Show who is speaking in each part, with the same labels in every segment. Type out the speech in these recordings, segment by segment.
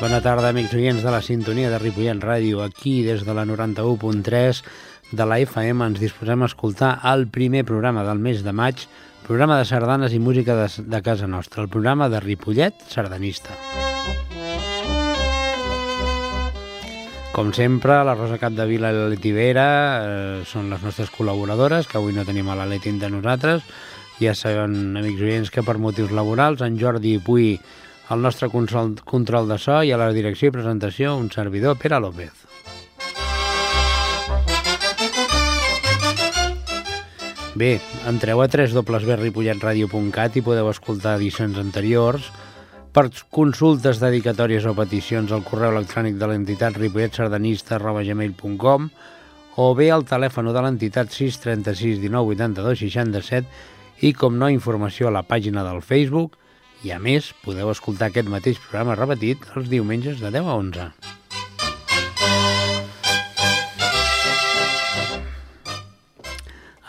Speaker 1: Bona tarda, amics oients de la sintonia de Ripollet Ràdio. Aquí, des de la 91.3 de la FM, ens disposem a escoltar el primer programa del mes de maig, programa de sardanes i música de, de casa nostra, el programa de Ripollet Sardanista. Com sempre, la Rosa Capdevila i la Leti Vera eh, són les nostres col·laboradores, que avui no tenim a la Leti entre nosaltres. Ja saben, amics oients, que per motius laborals en Jordi Puy al nostre control, control de so i a la direcció i presentació un servidor, Pere López. Bé, entreu a www.ripolletradio.cat i podeu escoltar edicions anteriors. Per consultes, dedicatòries o peticions al correu electrònic de l'entitat ripolletsardanista.gmail.com o bé al telèfon de l'entitat 636 19 82 67 i, com no, informació a la pàgina del Facebook i, a més, podeu escoltar aquest mateix programa repetit els diumenges de 10 a 11.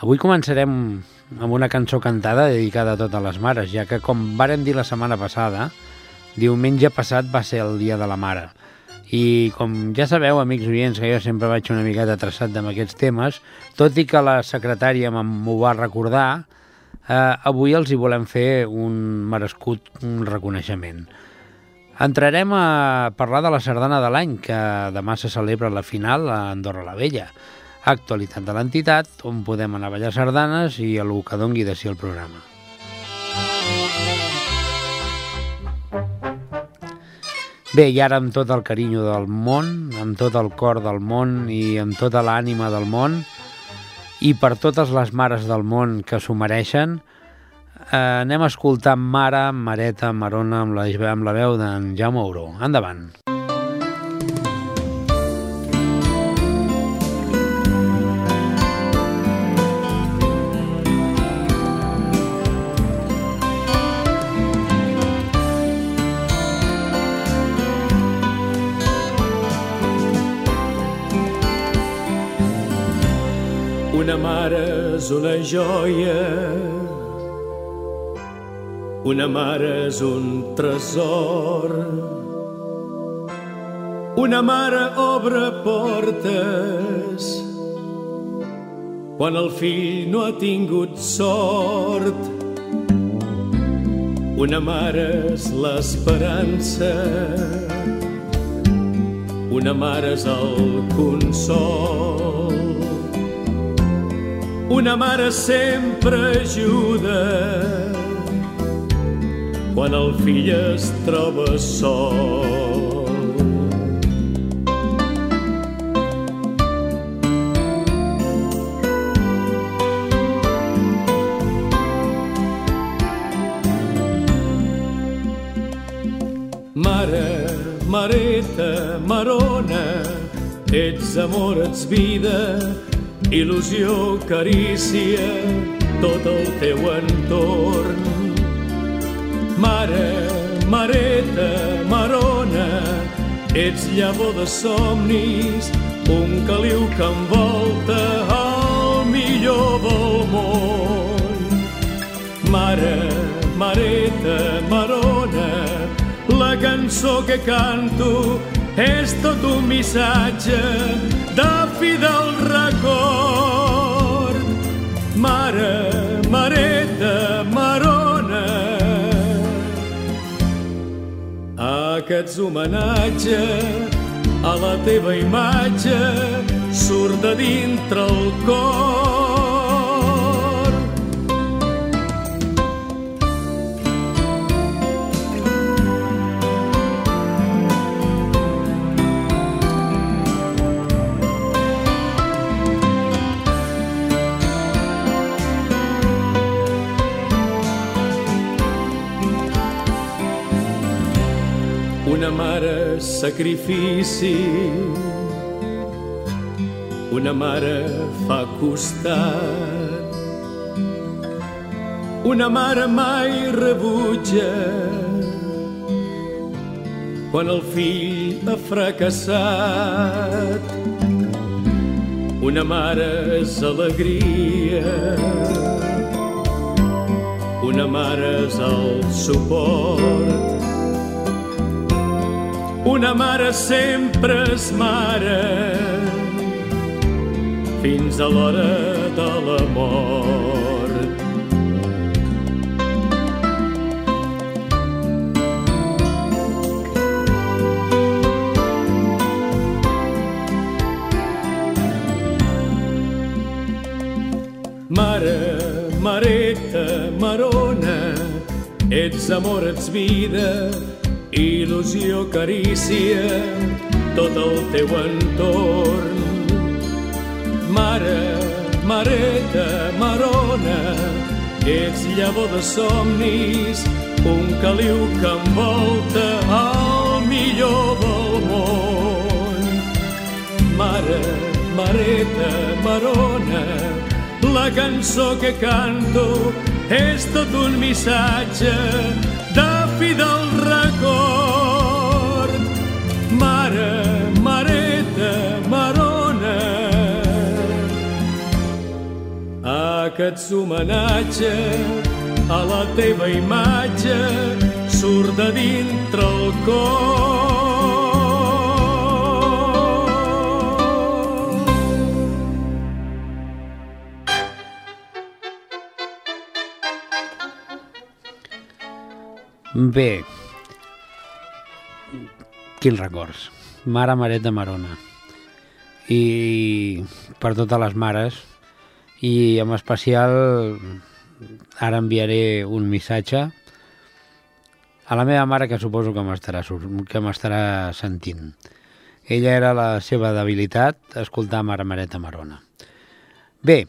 Speaker 1: Avui començarem amb una cançó cantada dedicada a totes les mares, ja que, com vàrem dir la setmana passada, diumenge passat va ser el Dia de la Mare. I com ja sabeu, amics oients, que jo sempre vaig una miqueta traçat amb aquests temes, tot i que la secretària m'ho va recordar, eh, avui els hi volem fer un merescut un reconeixement. Entrarem a parlar de la sardana de l'any, que demà se celebra la final a Andorra la Vella. Actualitat de l'entitat, on podem anar a ballar sardanes i el que dongui de si el programa. Bé, i ara amb tot el carinyo del món, amb tot el cor del món i amb tota l'ànima del món, i per totes les mares del món que s'ho mereixen, eh, anem a escoltar Mare, Mareta, Marona amb la, amb la veu d'en Jaume Auró. Endavant.
Speaker 2: Una joia, una mare és un tresor. Una mare obre portes quan el fill no ha tingut sort. Una mare és l'esperança, una mare és el consol. Una mare sempre ajuda quan el fill es troba sol. Mare, mareta, marona, ets amor, ets vida, il·lusió, carícia, tot el teu entorn. Mare, mareta, marona, ets llavor de somnis, un caliu que envolta el millor del món. Mare, mareta, marona, la cançó que canto és tot un missatge de fidel record. Mare, mareta, marona, aquests homenatge a la teva imatge surt de dintre el cor. Sacrifici, una mare fa costat, una mare mai rebutja. Quan el fill ha fracassat. Una mare és alegria, una mare és el suport, una mare sempre és mare fins a l'hora de la mort. Mare, mareta, marona, ets amor, ets vida, il·lusió, carícia, tot el teu entorn. Mare, mareta, marona, ets llavor de somnis, un caliu que envolta el millor del món. Mare, mareta, marona, la cançó que canto és tot un missatge de fi homenatge a la teva imatge surt de dintre el cor.
Speaker 1: Bé, quins records. Mare Mareta Marona. I per totes les mares, i en especial ara enviaré un missatge a la meva mare que suposo que m'estarà que m'estarà sentint. Ella era la seva debilitat, escoltar Mare Mareta Marona. Bé,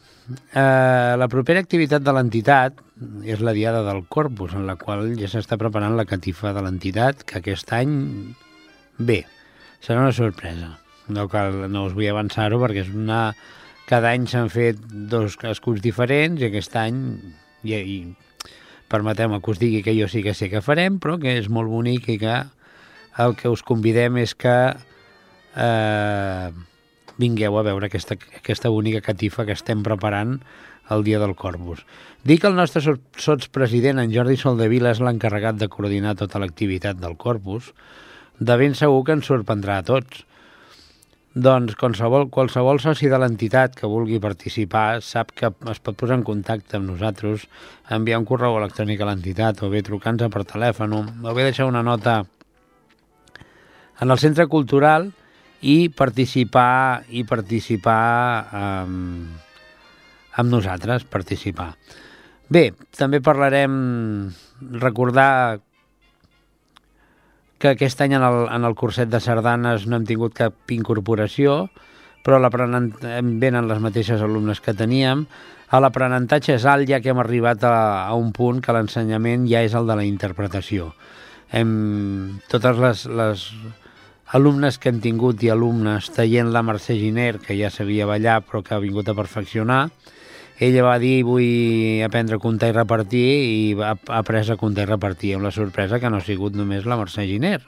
Speaker 1: eh, la propera activitat de l'entitat és la Diada del Corpus, en la qual ja s'està preparant la catifa de l'entitat, que aquest any, bé, serà una sorpresa. No, cal, no us vull avançar-ho perquè és una... Cada any s'han fet dos escuts diferents i aquest any, i, i permeteu-me que us digui que jo sí que sé que farem, però que és molt bonic i que el que us convidem és que eh, vingueu a veure aquesta, aquesta bonica catifa que estem preparant el dia del Corpus. Dic que el nostre sotspresident, en Jordi Soldevila, és l'encarregat de coordinar tota l'activitat del Corpus. De ben segur que ens sorprendrà a tots. Doncs qualsevol, qualsevol soci de l'entitat que vulgui participar sap que es pot posar en contacte amb nosaltres, enviar un correu electrònic a l'entitat o bé trucar-nos per telèfon o bé deixar una nota en el centre cultural i participar i participar amb, amb nosaltres, participar. Bé, també parlarem, recordar que aquest any en el, en el curset de sardanes no hem tingut cap incorporació, però venen les mateixes alumnes que teníem. A l'aprenentatge és alt, ja que hem arribat a, a un punt que l'ensenyament ja és el de la interpretació. Hem, totes les, les alumnes que hem tingut i alumnes taient la Mercè Giner, que ja sabia ballar però que ha vingut a perfeccionar, ella va dir vull aprendre a comptar i repartir i ha après a comptar i repartir amb la sorpresa que no ha sigut només la Mercè Giner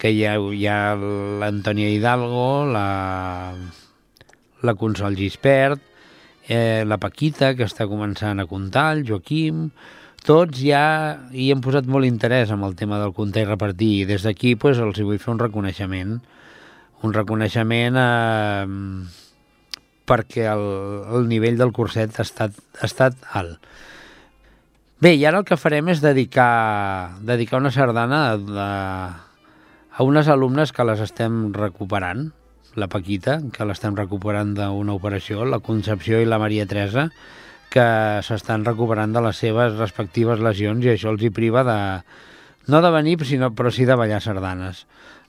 Speaker 1: que hi ha, hi ha l'Antònia Hidalgo la, la Consol Gispert eh, la Paquita que està començant a comptar el Joaquim tots ja hi hem posat molt interès amb el tema del comptar i repartir i des d'aquí pues, els vull fer un reconeixement un reconeixement eh, perquè el, el nivell del curset ha estat, ha estat alt. Bé, i ara el que farem és dedicar, dedicar una sardana a, a unes alumnes que les estem recuperant, la Paquita, que l'estem recuperant d'una operació, la Concepció i la Maria Teresa, que s'estan recuperant de les seves respectives lesions i això els hi priva de, no de venir, sinó, però sí de ballar sardanes.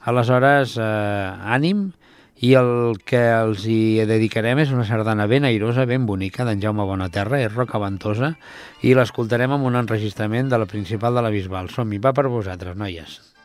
Speaker 1: Aleshores, eh, ànim, i el que els hi dedicarem és una sardana ben airosa, ben bonica, d'en Jaume Bonaterra, és roca ventosa, i l'escoltarem amb un enregistrament de la principal de la Bisbal. Som-hi, va per vosaltres, noies.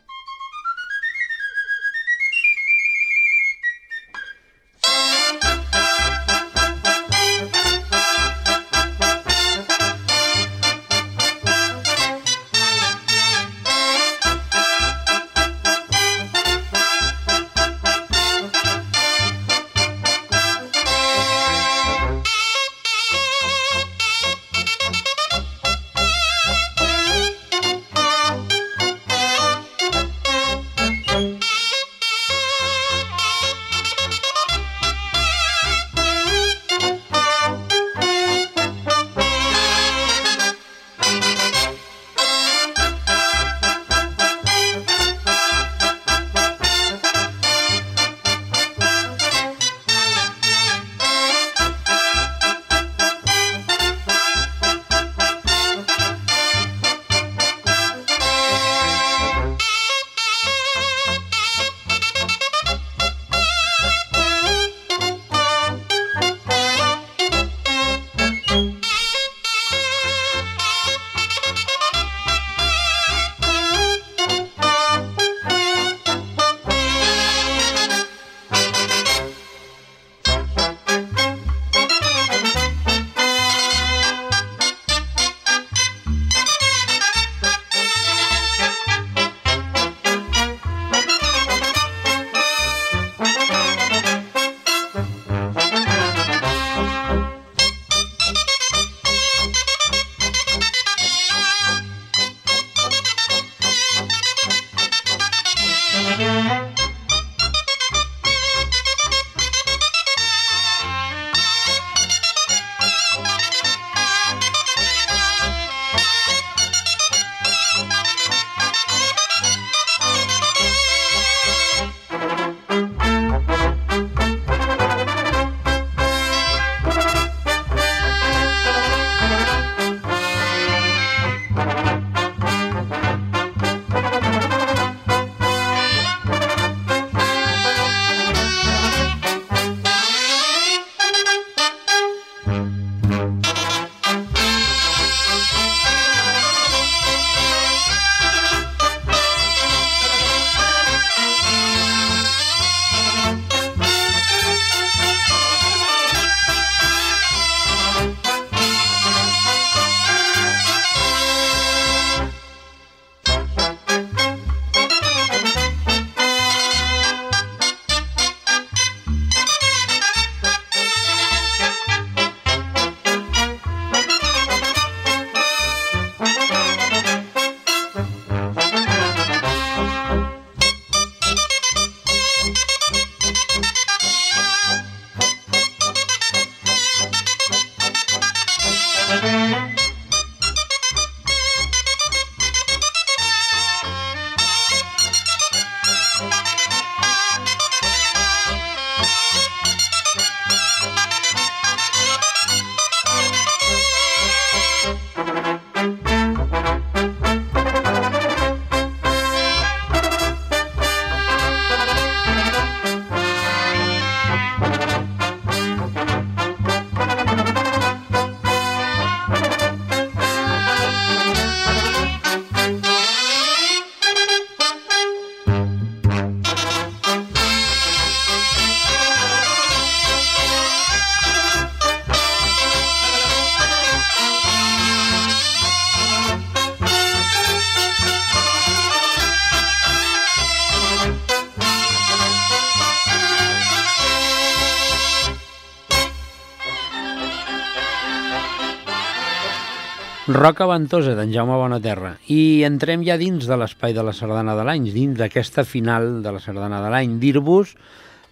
Speaker 1: Roca Ventosa, d'en Jaume Bonaterra. I entrem ja dins de l'espai de la Sardana de l'any, dins d'aquesta final de la Sardana de l'any. Dir-vos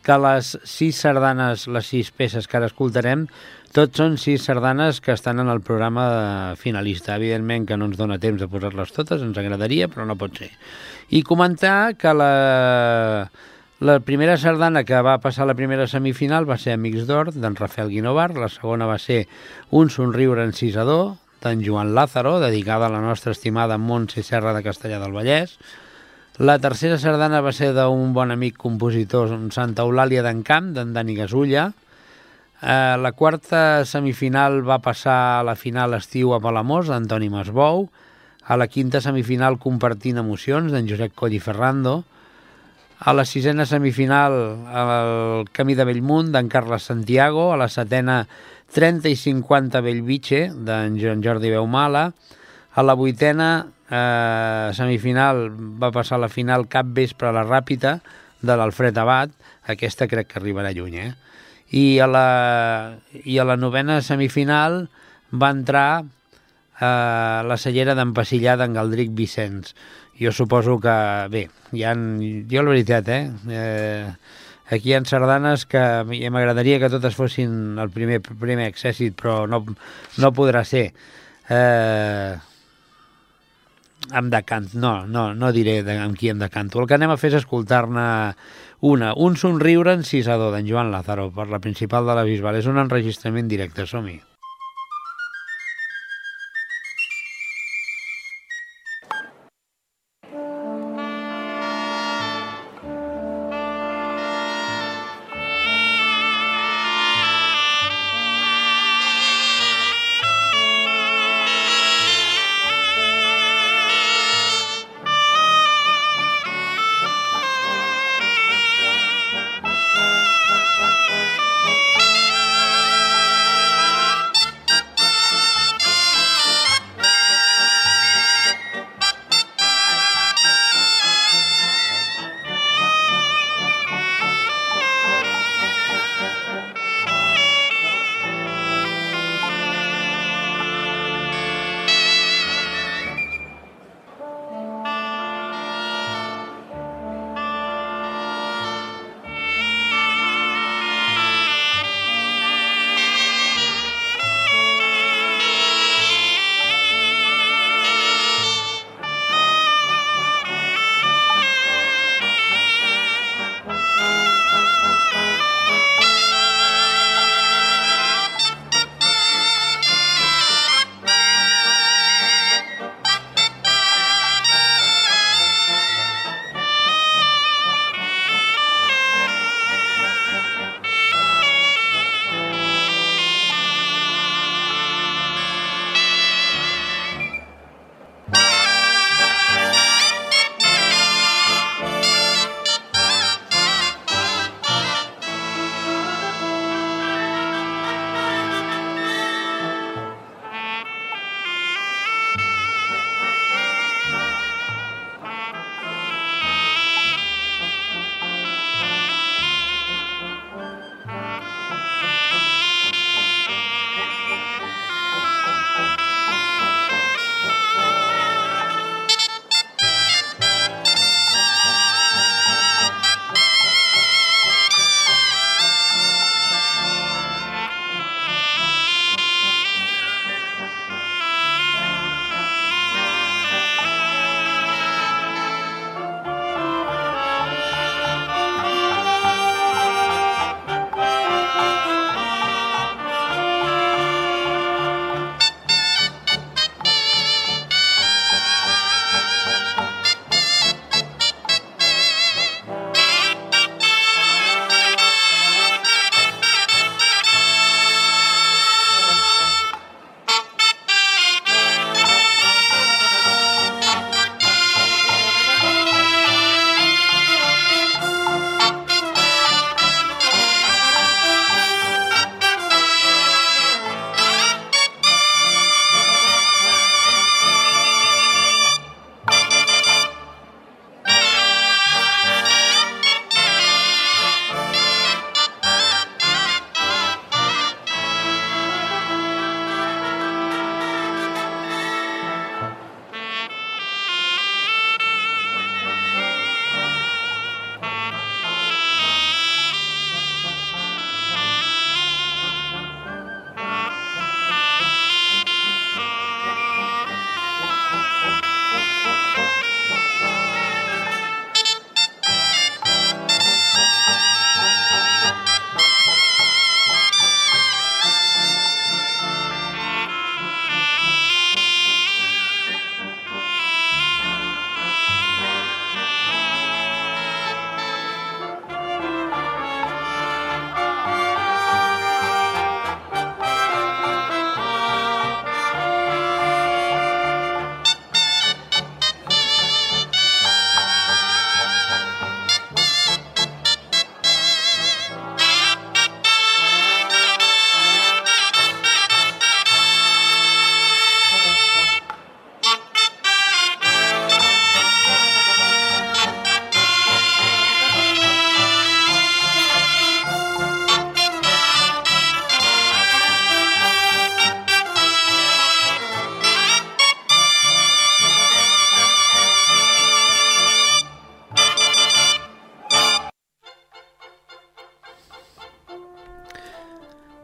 Speaker 1: que les sis sardanes, les sis peces que ara escoltarem, tots són sis sardanes que estan en el programa finalista. Evidentment que no ens dona temps de posar-les totes, ens agradaria, però no pot ser. I comentar que la, la primera sardana que va passar la primera semifinal va ser Amics d'Or, d'en Rafael Guinovar, la segona va ser Un somriure encisador, d'en Joan Lázaro, dedicada a la nostra estimada Montse Serra de Castellà del Vallès. La tercera sardana va ser d'un bon amic compositor, Santa Eulàlia d'en Camp, d'en Dani Gasulla. Eh, la quarta semifinal va passar a la final estiu a Palamós, d'Antoni Masbou. A la quinta semifinal compartint emocions, d'en Josep Coll i Ferrando. A la sisena semifinal, el Camí de Bellmunt, d'en Carles Santiago. A la setena 30 i 50 Bellvitge, d'en Joan Jordi Beumala. A la vuitena eh, semifinal va passar la final cap vespre a la Ràpita de l'Alfred Abad. Aquesta crec que arribarà lluny, eh? I a la, i a la novena semifinal va entrar eh, la cellera d'empassillar d'en Galdric Vicenç. Jo suposo que, bé, ha, jo la veritat, eh, eh aquí hi ha sardanes que m'agradaria que totes fossin el primer, primer accèssit, però no, no podrà ser. Eh, em decant, no, no, no diré de, amb qui em decanto. El que anem a fer és escoltar-ne una, un somriure encisador d'en Joan Lázaro per la principal de la Bisbal. És un enregistrament directe, som-hi.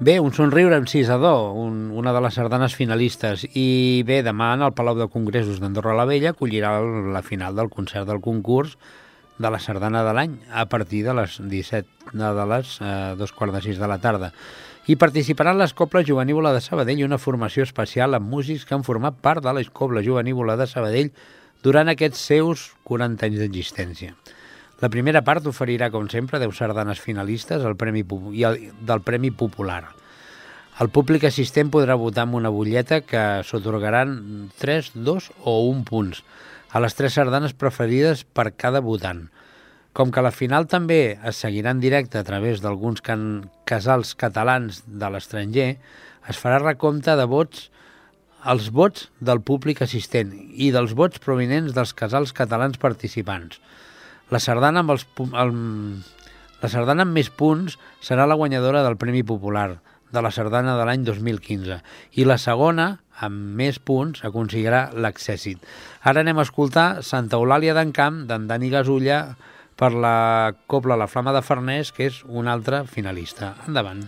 Speaker 1: Bé, un somriure amb 6 a 2, un, una de les sardanes finalistes. I bé, demà en el Palau de Congressos d'Andorra la Vella acollirà la final del concert del concurs de la sardana de l'any a partir de les 17 de les eh, dos quarts de 6 de la tarda. Hi participaran les Coples Juvenívola de Sabadell i una formació especial amb músics que han format part de les Coples Juvenívola de Sabadell durant aquests seus 40 anys d'existència. La primera part oferirà, com sempre, 10 sardanes finalistes al Premi, i el, del Premi Popular. El públic assistent podrà votar amb una butlleta que s'otorgaran 3, 2 o 1 punts a les tres sardanes preferides per cada votant. Com que la final també es seguirà en directe a través d'alguns can casals catalans de l'estranger, es farà recompte de vots els vots del públic assistent i dels vots provinents dels casals catalans participants. La sardana amb, els, el, la sardana amb més punts serà la guanyadora del Premi Popular de la sardana de l'any 2015 i la segona, amb més punts, aconseguirà l'accèssit. Ara anem a escoltar Santa Eulàlia d'en Camp, d'en Dani Gasulla, per la Copla La Flama de Farners, que és un altre finalista. Endavant.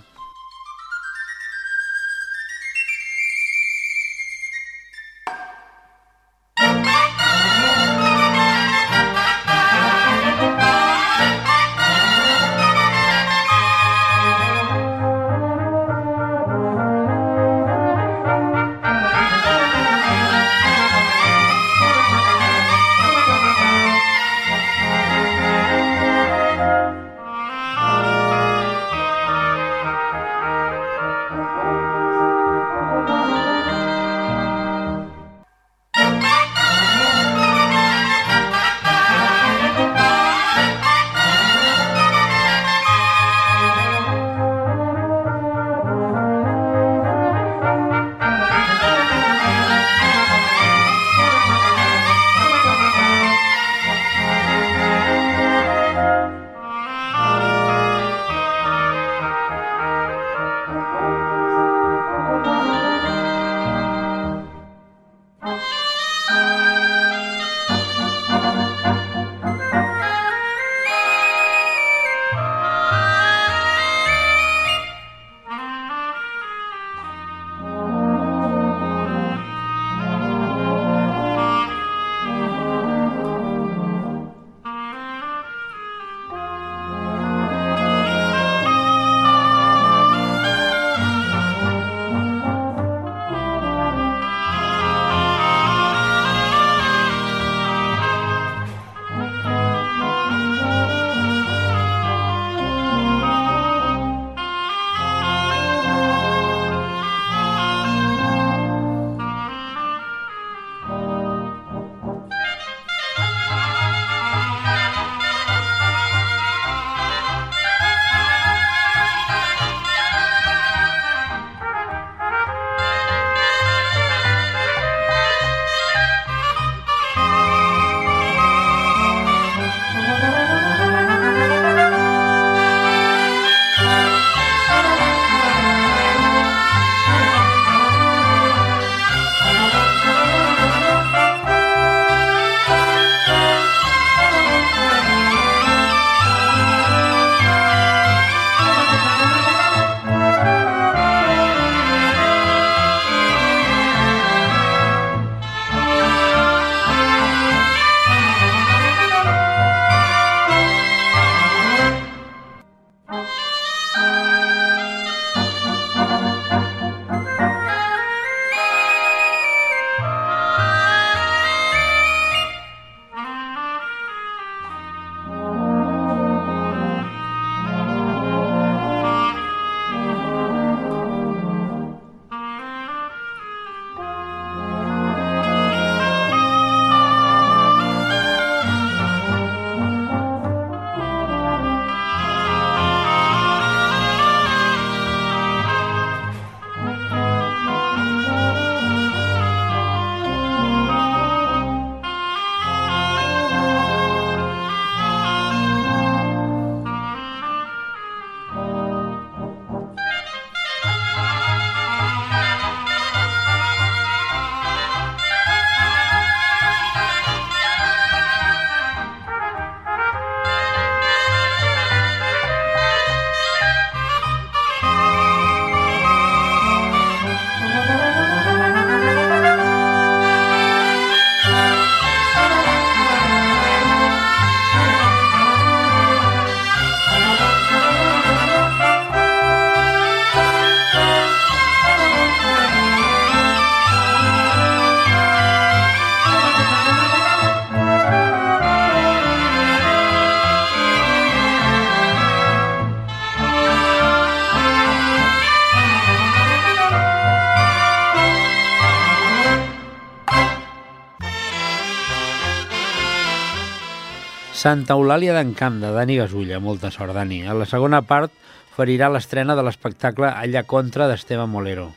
Speaker 1: Santa Eulàlia d'en Camp, de Dani Gasulla. Molta sort, Dani. A la segona part ferirà l'estrena de l'espectacle Allà contra d'Esteve Molero.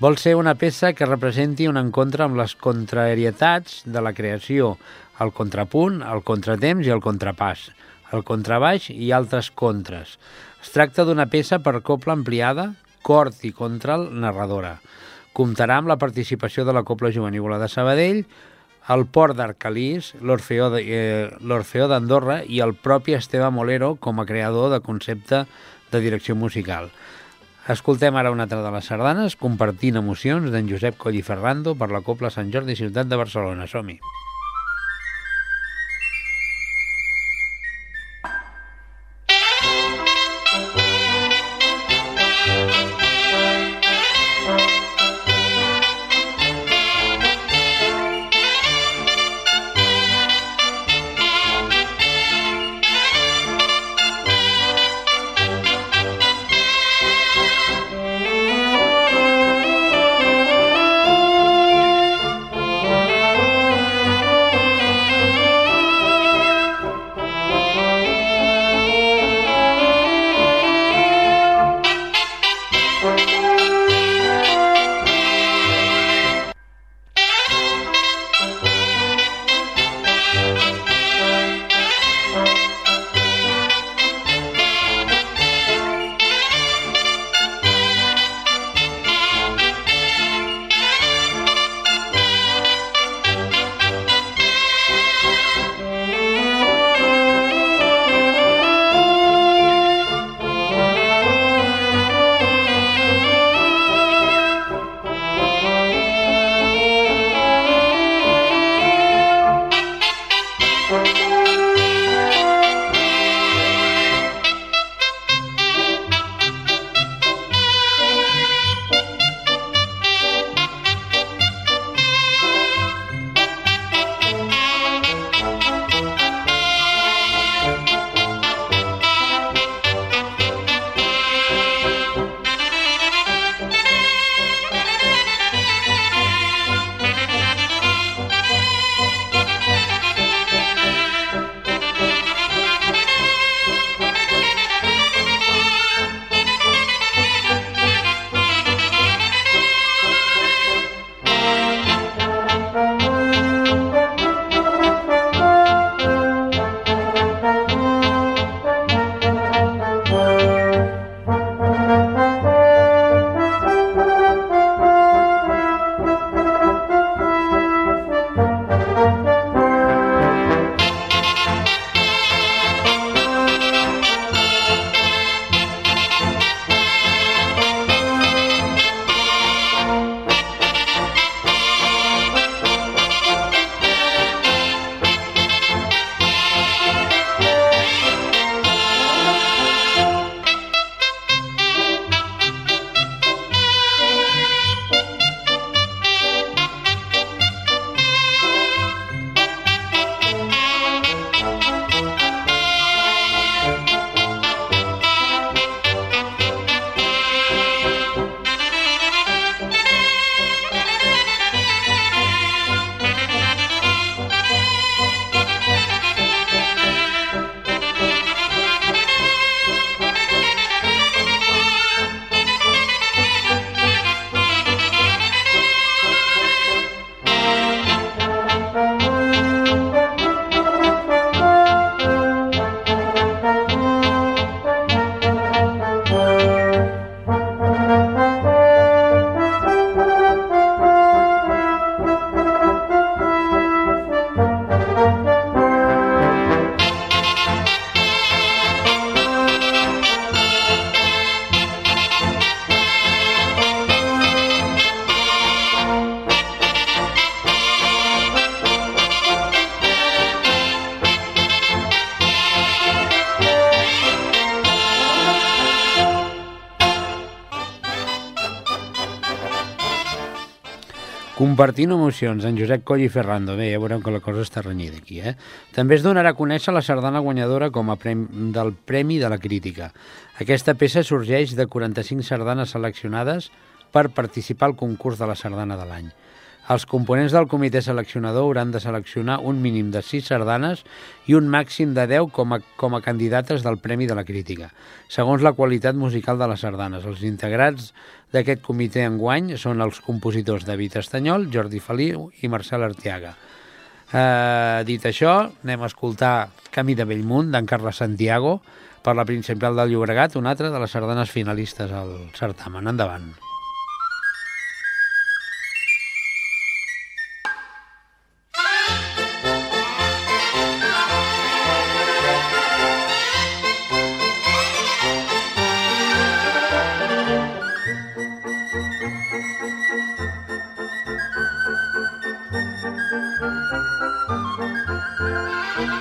Speaker 1: Vol ser una peça que representi un encontre amb les contrarietats de la creació, el contrapunt, el contratemps i el contrapàs, el contrabaix i altres contres. Es tracta d'una peça per copla ampliada, cort i contral narradora. Comptarà amb la participació de la Copla Juvenívola de Sabadell, el Port d'Arcalís, l'Orfeó d'Andorra i el propi Esteve Molero com a creador de concepte de direcció musical. Escoltem ara una altra de les sardanes, compartint emocions d'en Josep Coll i Ferrando per la Copla Sant Jordi Ciutat de Barcelona. Som-hi! Compartint emocions, en Josep Coll i Ferrando. Bé, ja veurem que la cosa està renyida aquí, eh? També es donarà a conèixer la sardana guanyadora com a prem del Premi de la Crítica. Aquesta peça sorgeix de 45 sardanes seleccionades per participar al concurs de la sardana de l'any. Els components del comitè seleccionador hauran de seleccionar un mínim de 6 sardanes i un màxim de 10 com a, com a candidates del Premi de la Crítica, segons la qualitat musical de les sardanes. Els integrats d'aquest comitè enguany són els compositors David Estanyol, Jordi Feliu i Marcel Artiaga. Eh, dit això, anem a escoltar Camí de Bellmunt, d'en Carles Santiago, per la Principal del Llobregat, una altra de les sardanes finalistes al certamen. Endavant. Música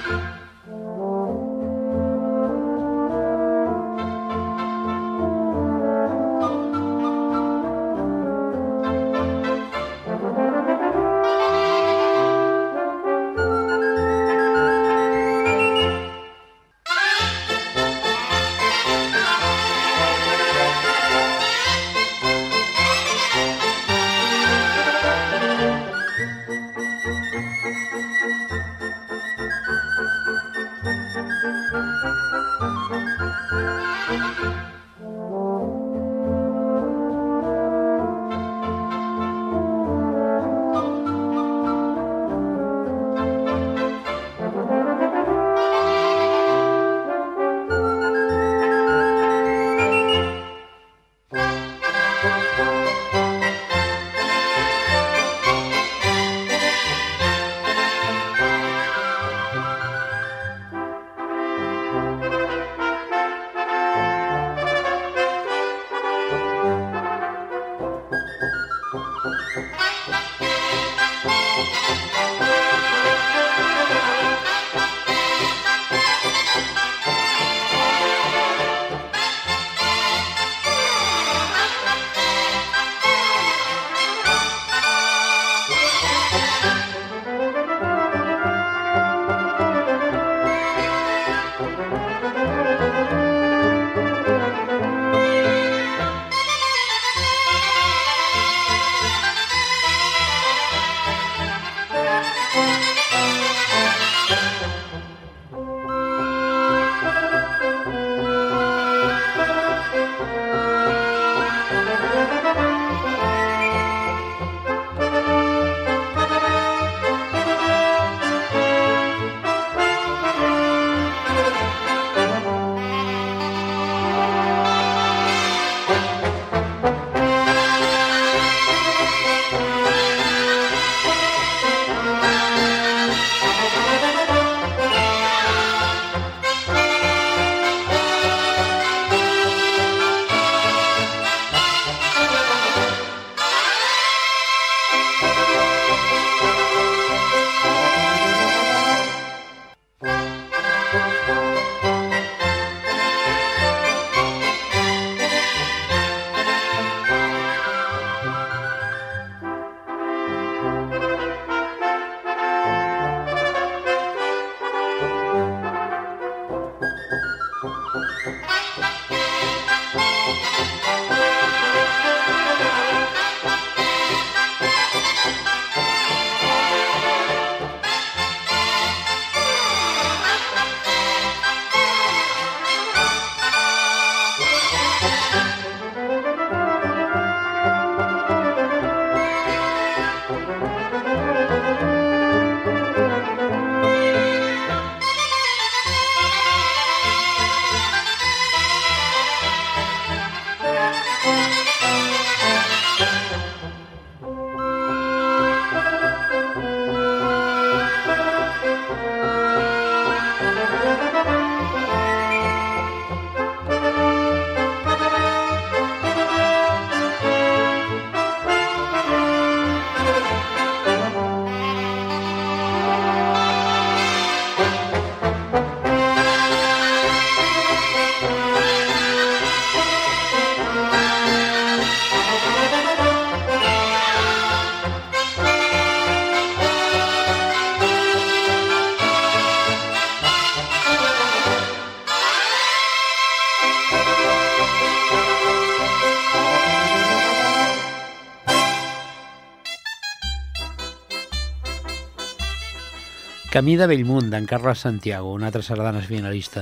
Speaker 1: Camí de Bellmunt, d'en Carles Santiago, una altra sardana finalista.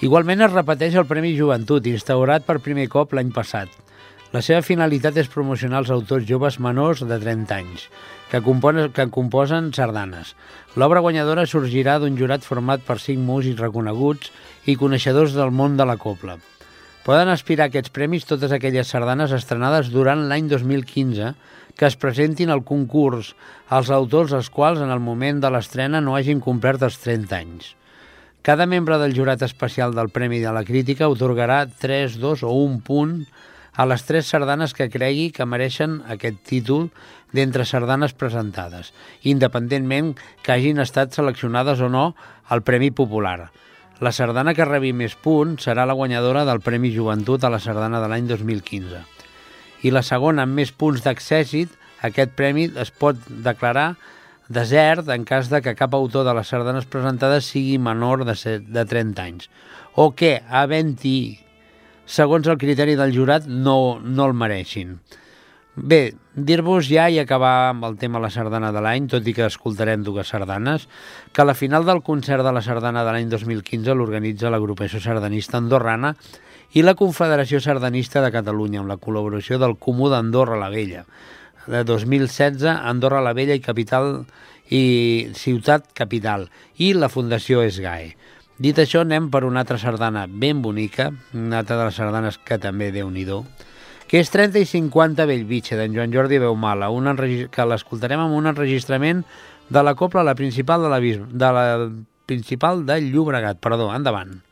Speaker 1: Igualment es repeteix el Premi Joventut, instaurat per primer cop l'any passat. La seva finalitat és promocionar els autors joves menors de 30 anys, que, componen, que composen sardanes. L'obra guanyadora sorgirà d'un jurat format per cinc músics reconeguts i coneixedors del món de la copla. Poden aspirar a aquests premis totes aquelles sardanes estrenades durant l'any 2015 que es presentin al concurs als autors els quals en el moment de l'estrena no hagin complert els 30 anys. Cada membre del jurat especial del Premi de la Crítica otorgarà 3, 2 o 1 punt a les tres sardanes que cregui que mereixen aquest títol d'entre sardanes presentades, independentment que hagin estat seleccionades o no al Premi Popular. La sardana que rebi més punts serà la guanyadora del Premi Joventut a la sardana de l'any 2015. I la segona amb més punts d'accèssit, aquest premi es pot declarar desert en cas de que cap autor de les sardanes presentades sigui menor de, de 30 anys o que, havent-hi, segons el criteri del jurat, no, no el mereixin. Bé, dir-vos ja i acabar amb el tema la sardana de l'any, tot i que escoltarem dues sardanes, que la final del concert de la sardana de l'any 2015 l'organitza l'agrupació sardanista andorrana i la Confederació Sardanista de Catalunya, amb la col·laboració del Comú d'Andorra la Vella. De 2016, Andorra la Vella i Capital i Ciutat Capital i la Fundació Esgae. Dit això, anem per una altra sardana ben bonica, una altra de les sardanes que també déu nhi que és 30 i 50 Bellvitge, d'en Joan Jordi Beumala, un que l'escoltarem amb un enregistrament de la copla, la principal de la, de la principal de Llobregat. Perdó, endavant.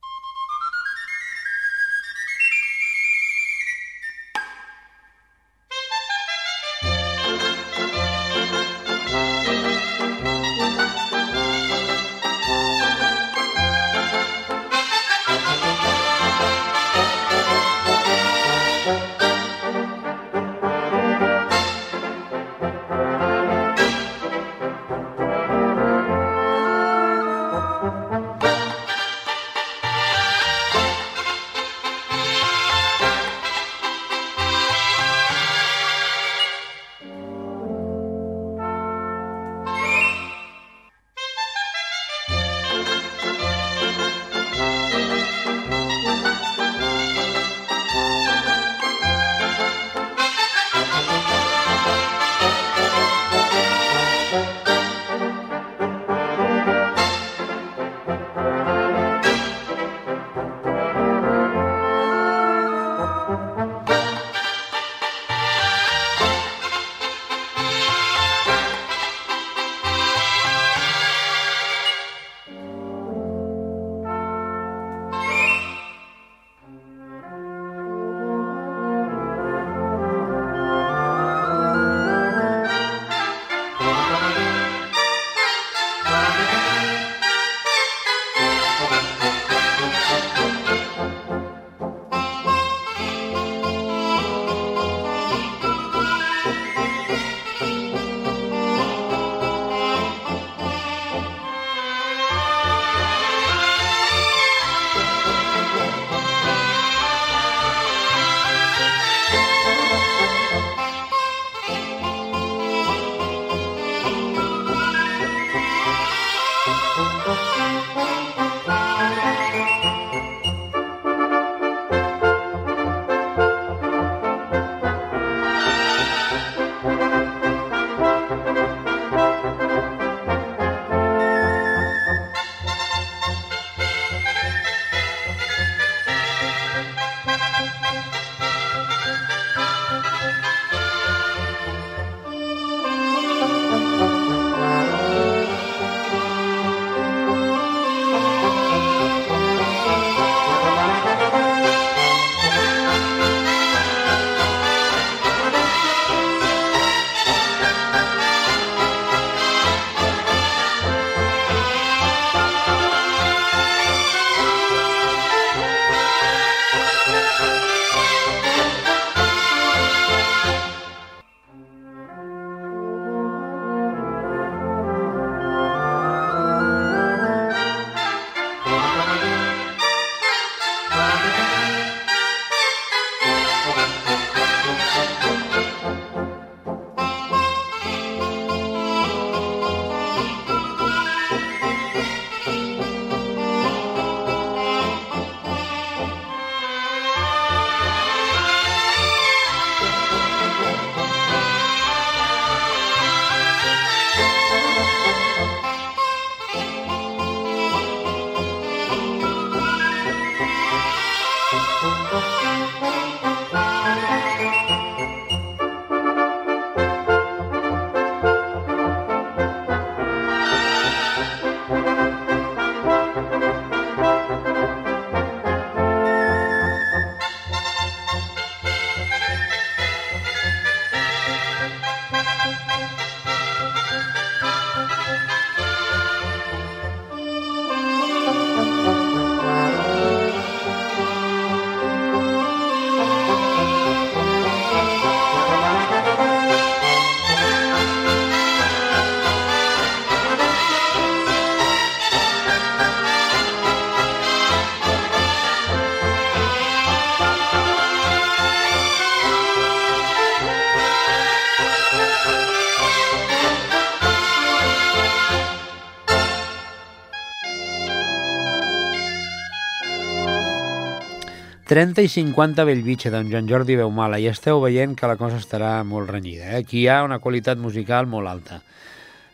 Speaker 1: 30 i 50 Bellvitge, d'en Joan Jordi Beumala, i esteu veient que la cosa estarà molt renyida. Eh? Aquí hi ha una qualitat musical molt alta.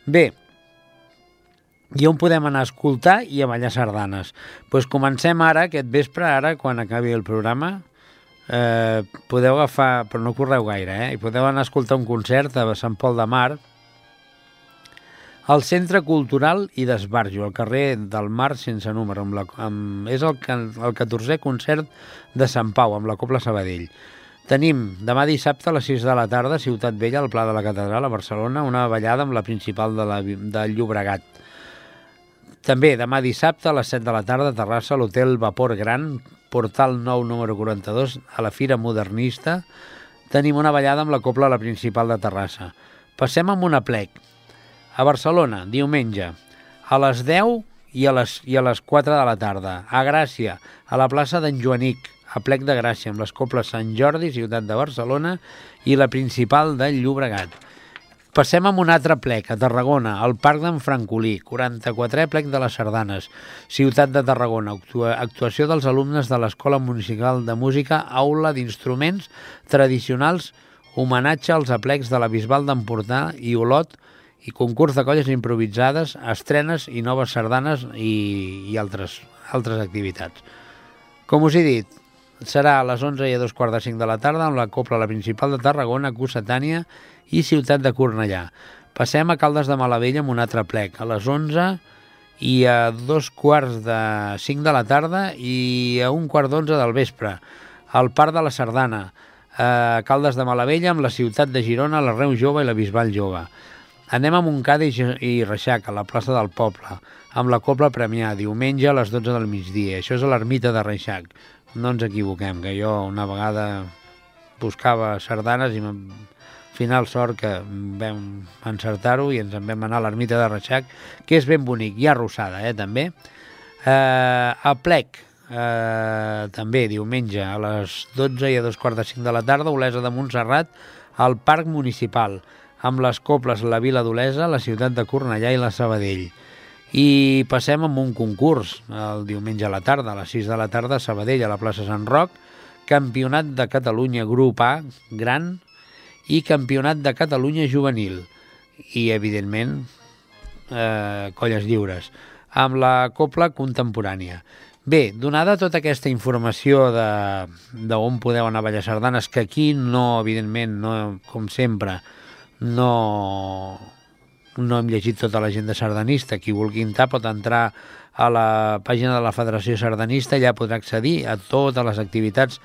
Speaker 1: Bé, i on podem anar a escoltar i a ballar sardanes? Doncs pues comencem ara, aquest vespre, ara, quan acabi el programa, eh, podeu agafar, però no correu gaire, eh? i podeu anar a escoltar un concert a Sant Pol de Mar, al Centre Cultural i d'Esbarjo, al carrer del Mar sense número. Amb la, amb, és el, el 14è concert de Sant Pau, amb la Copla Sabadell. Tenim demà dissabte a les 6 de la tarda, Ciutat Vella, al Pla de la Catedral, a Barcelona, una ballada amb la principal de, la, de Llobregat. També demà dissabte a les 7 de la tarda a Terrassa, a l'Hotel Vapor Gran, Portal 9, número 42, a la Fira Modernista, tenim una ballada amb la Copla la principal de Terrassa. Passem amb una plec, a Barcelona, diumenge, a les 10 i a les, i a les 4 de la tarda. A Gràcia, a la plaça d'en Joanic, a Plec de Gràcia, amb les coples Sant Jordi, ciutat de Barcelona, i la principal de Llobregat. Passem amb un altre plec, a Tarragona, al Parc d'en Francolí, 44è plec de les Sardanes, ciutat de Tarragona, actuació dels alumnes de l'Escola Municipal de Música, aula d'instruments tradicionals, homenatge als aplecs de la Bisbal d'Empordà i Olot, i concurs de colles improvisades, estrenes i noves sardanes i, i altres, altres activitats. Com us he dit, serà a les 11 i a dos quarts de 5 de la tarda amb la Copla la Principal de Tarragona, Cussetània i Ciutat de Cornellà. Passem a Caldes de Malavella amb un altre plec, a les 11 i a dos quarts de 5 de la tarda i a un quart d'onze del vespre, al Parc de la Sardana, a Caldes de Malavella amb la ciutat de Girona, la Reu Jove i la Bisbal Jove. Anem a Montcada i, Reixac, a la plaça del Poble, amb la Copla Premià, diumenge a les 12 del migdia. Això és a l'ermita de Reixac. No ens equivoquem, que jo una vegada buscava sardanes i al final sort que vam encertar-ho i ens en vam anar a l'ermita de Reixac, que és ben bonic, i arrossada, eh, també. Eh, a Plec, eh, també diumenge a les 12 i a dos quarts de 5 de la tarda, Olesa de Montserrat, al Parc Municipal amb les coples la Vila d'Olesa, la ciutat de Cornellà i la Sabadell. I passem amb un concurs el diumenge a la tarda, a les 6 de la tarda, a Sabadell, a la plaça Sant Roc, Campionat de Catalunya Grup A, gran, i Campionat de Catalunya Juvenil. I, evidentment, eh, colles lliures, amb la copla contemporània. Bé, donada tota aquesta informació de, de on podeu anar a ballar sardanes, que aquí no, evidentment, no, com sempre, no, no hem llegit tota l'agenda sardanista. Qui vulgui entrar pot entrar a la pàgina de la Federació Sardanista, allà podrà accedir a totes les activitats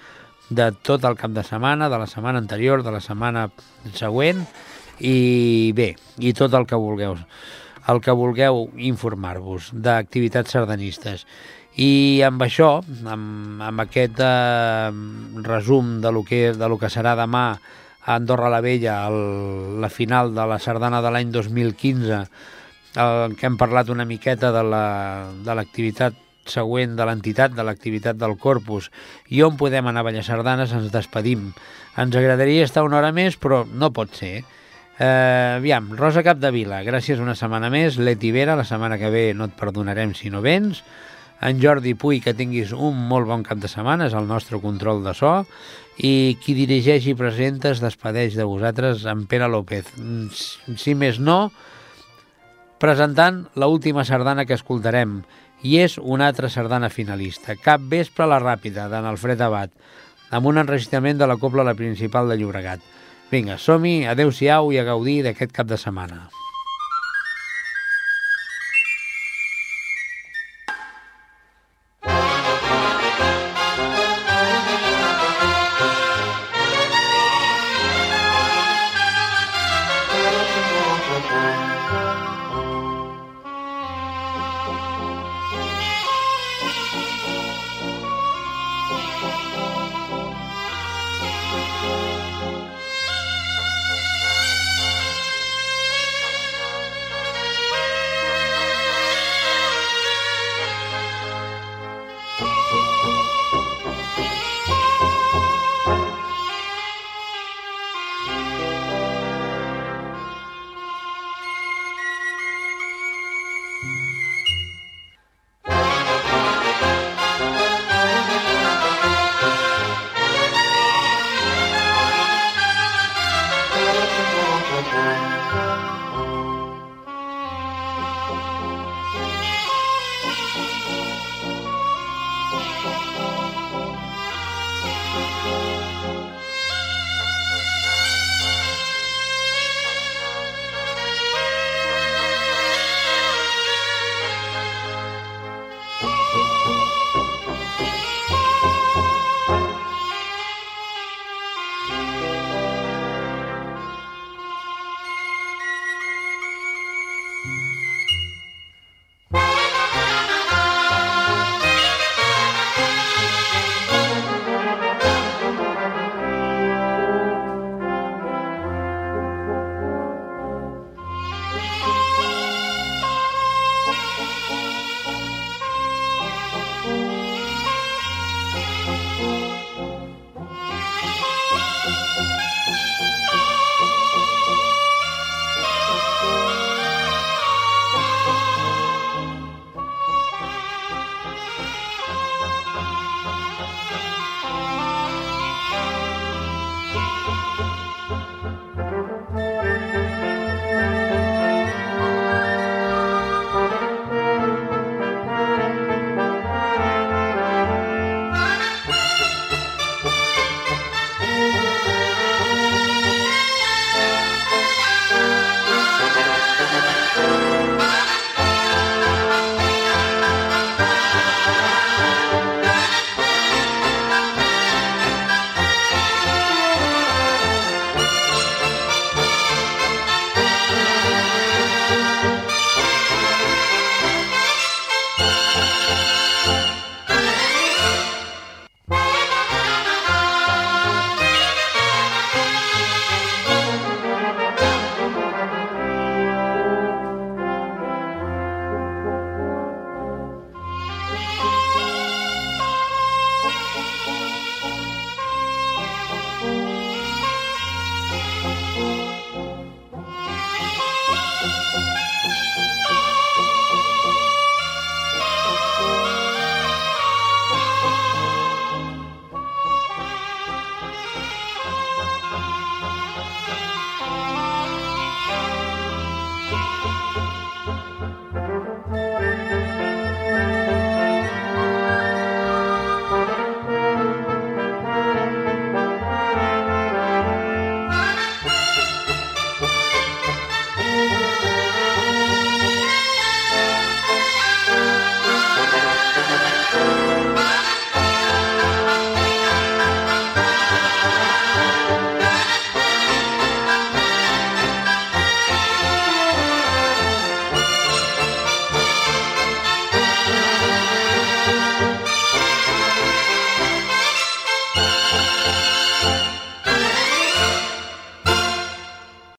Speaker 1: de tot el cap de setmana, de la setmana anterior, de la setmana següent, i bé, i tot el que vulgueu, el que vulgueu informar-vos d'activitats sardanistes. I amb això, amb, amb aquest eh, resum de lo que, de lo que serà demà a Andorra la Vella, el, la final de la sardana de l'any 2015, el, que hem parlat una miqueta de l'activitat la, següent de l'entitat, de l'activitat del Corpus, i on podem anar a ballar sardanes, ens despedim. Ens agradaria estar una hora més, però no pot ser. Eh, aviam, Rosa Capdevila, gràcies una setmana més. Leti Vera, la setmana que ve no et perdonarem si no vens. En Jordi Puy, que tinguis un molt bon cap de setmana, és el nostre control de so i qui dirigeix i presenta es despedeix de vosaltres, en Pere López. Si més no, presentant l última sardana que escoltarem, i és una altra sardana finalista, Cap vespre a la ràpida, d'en Alfred Abad, amb un enregistrament de la Copla la Principal de Llobregat. Vinga, som-hi, adeu-siau i a gaudir d'aquest cap de setmana.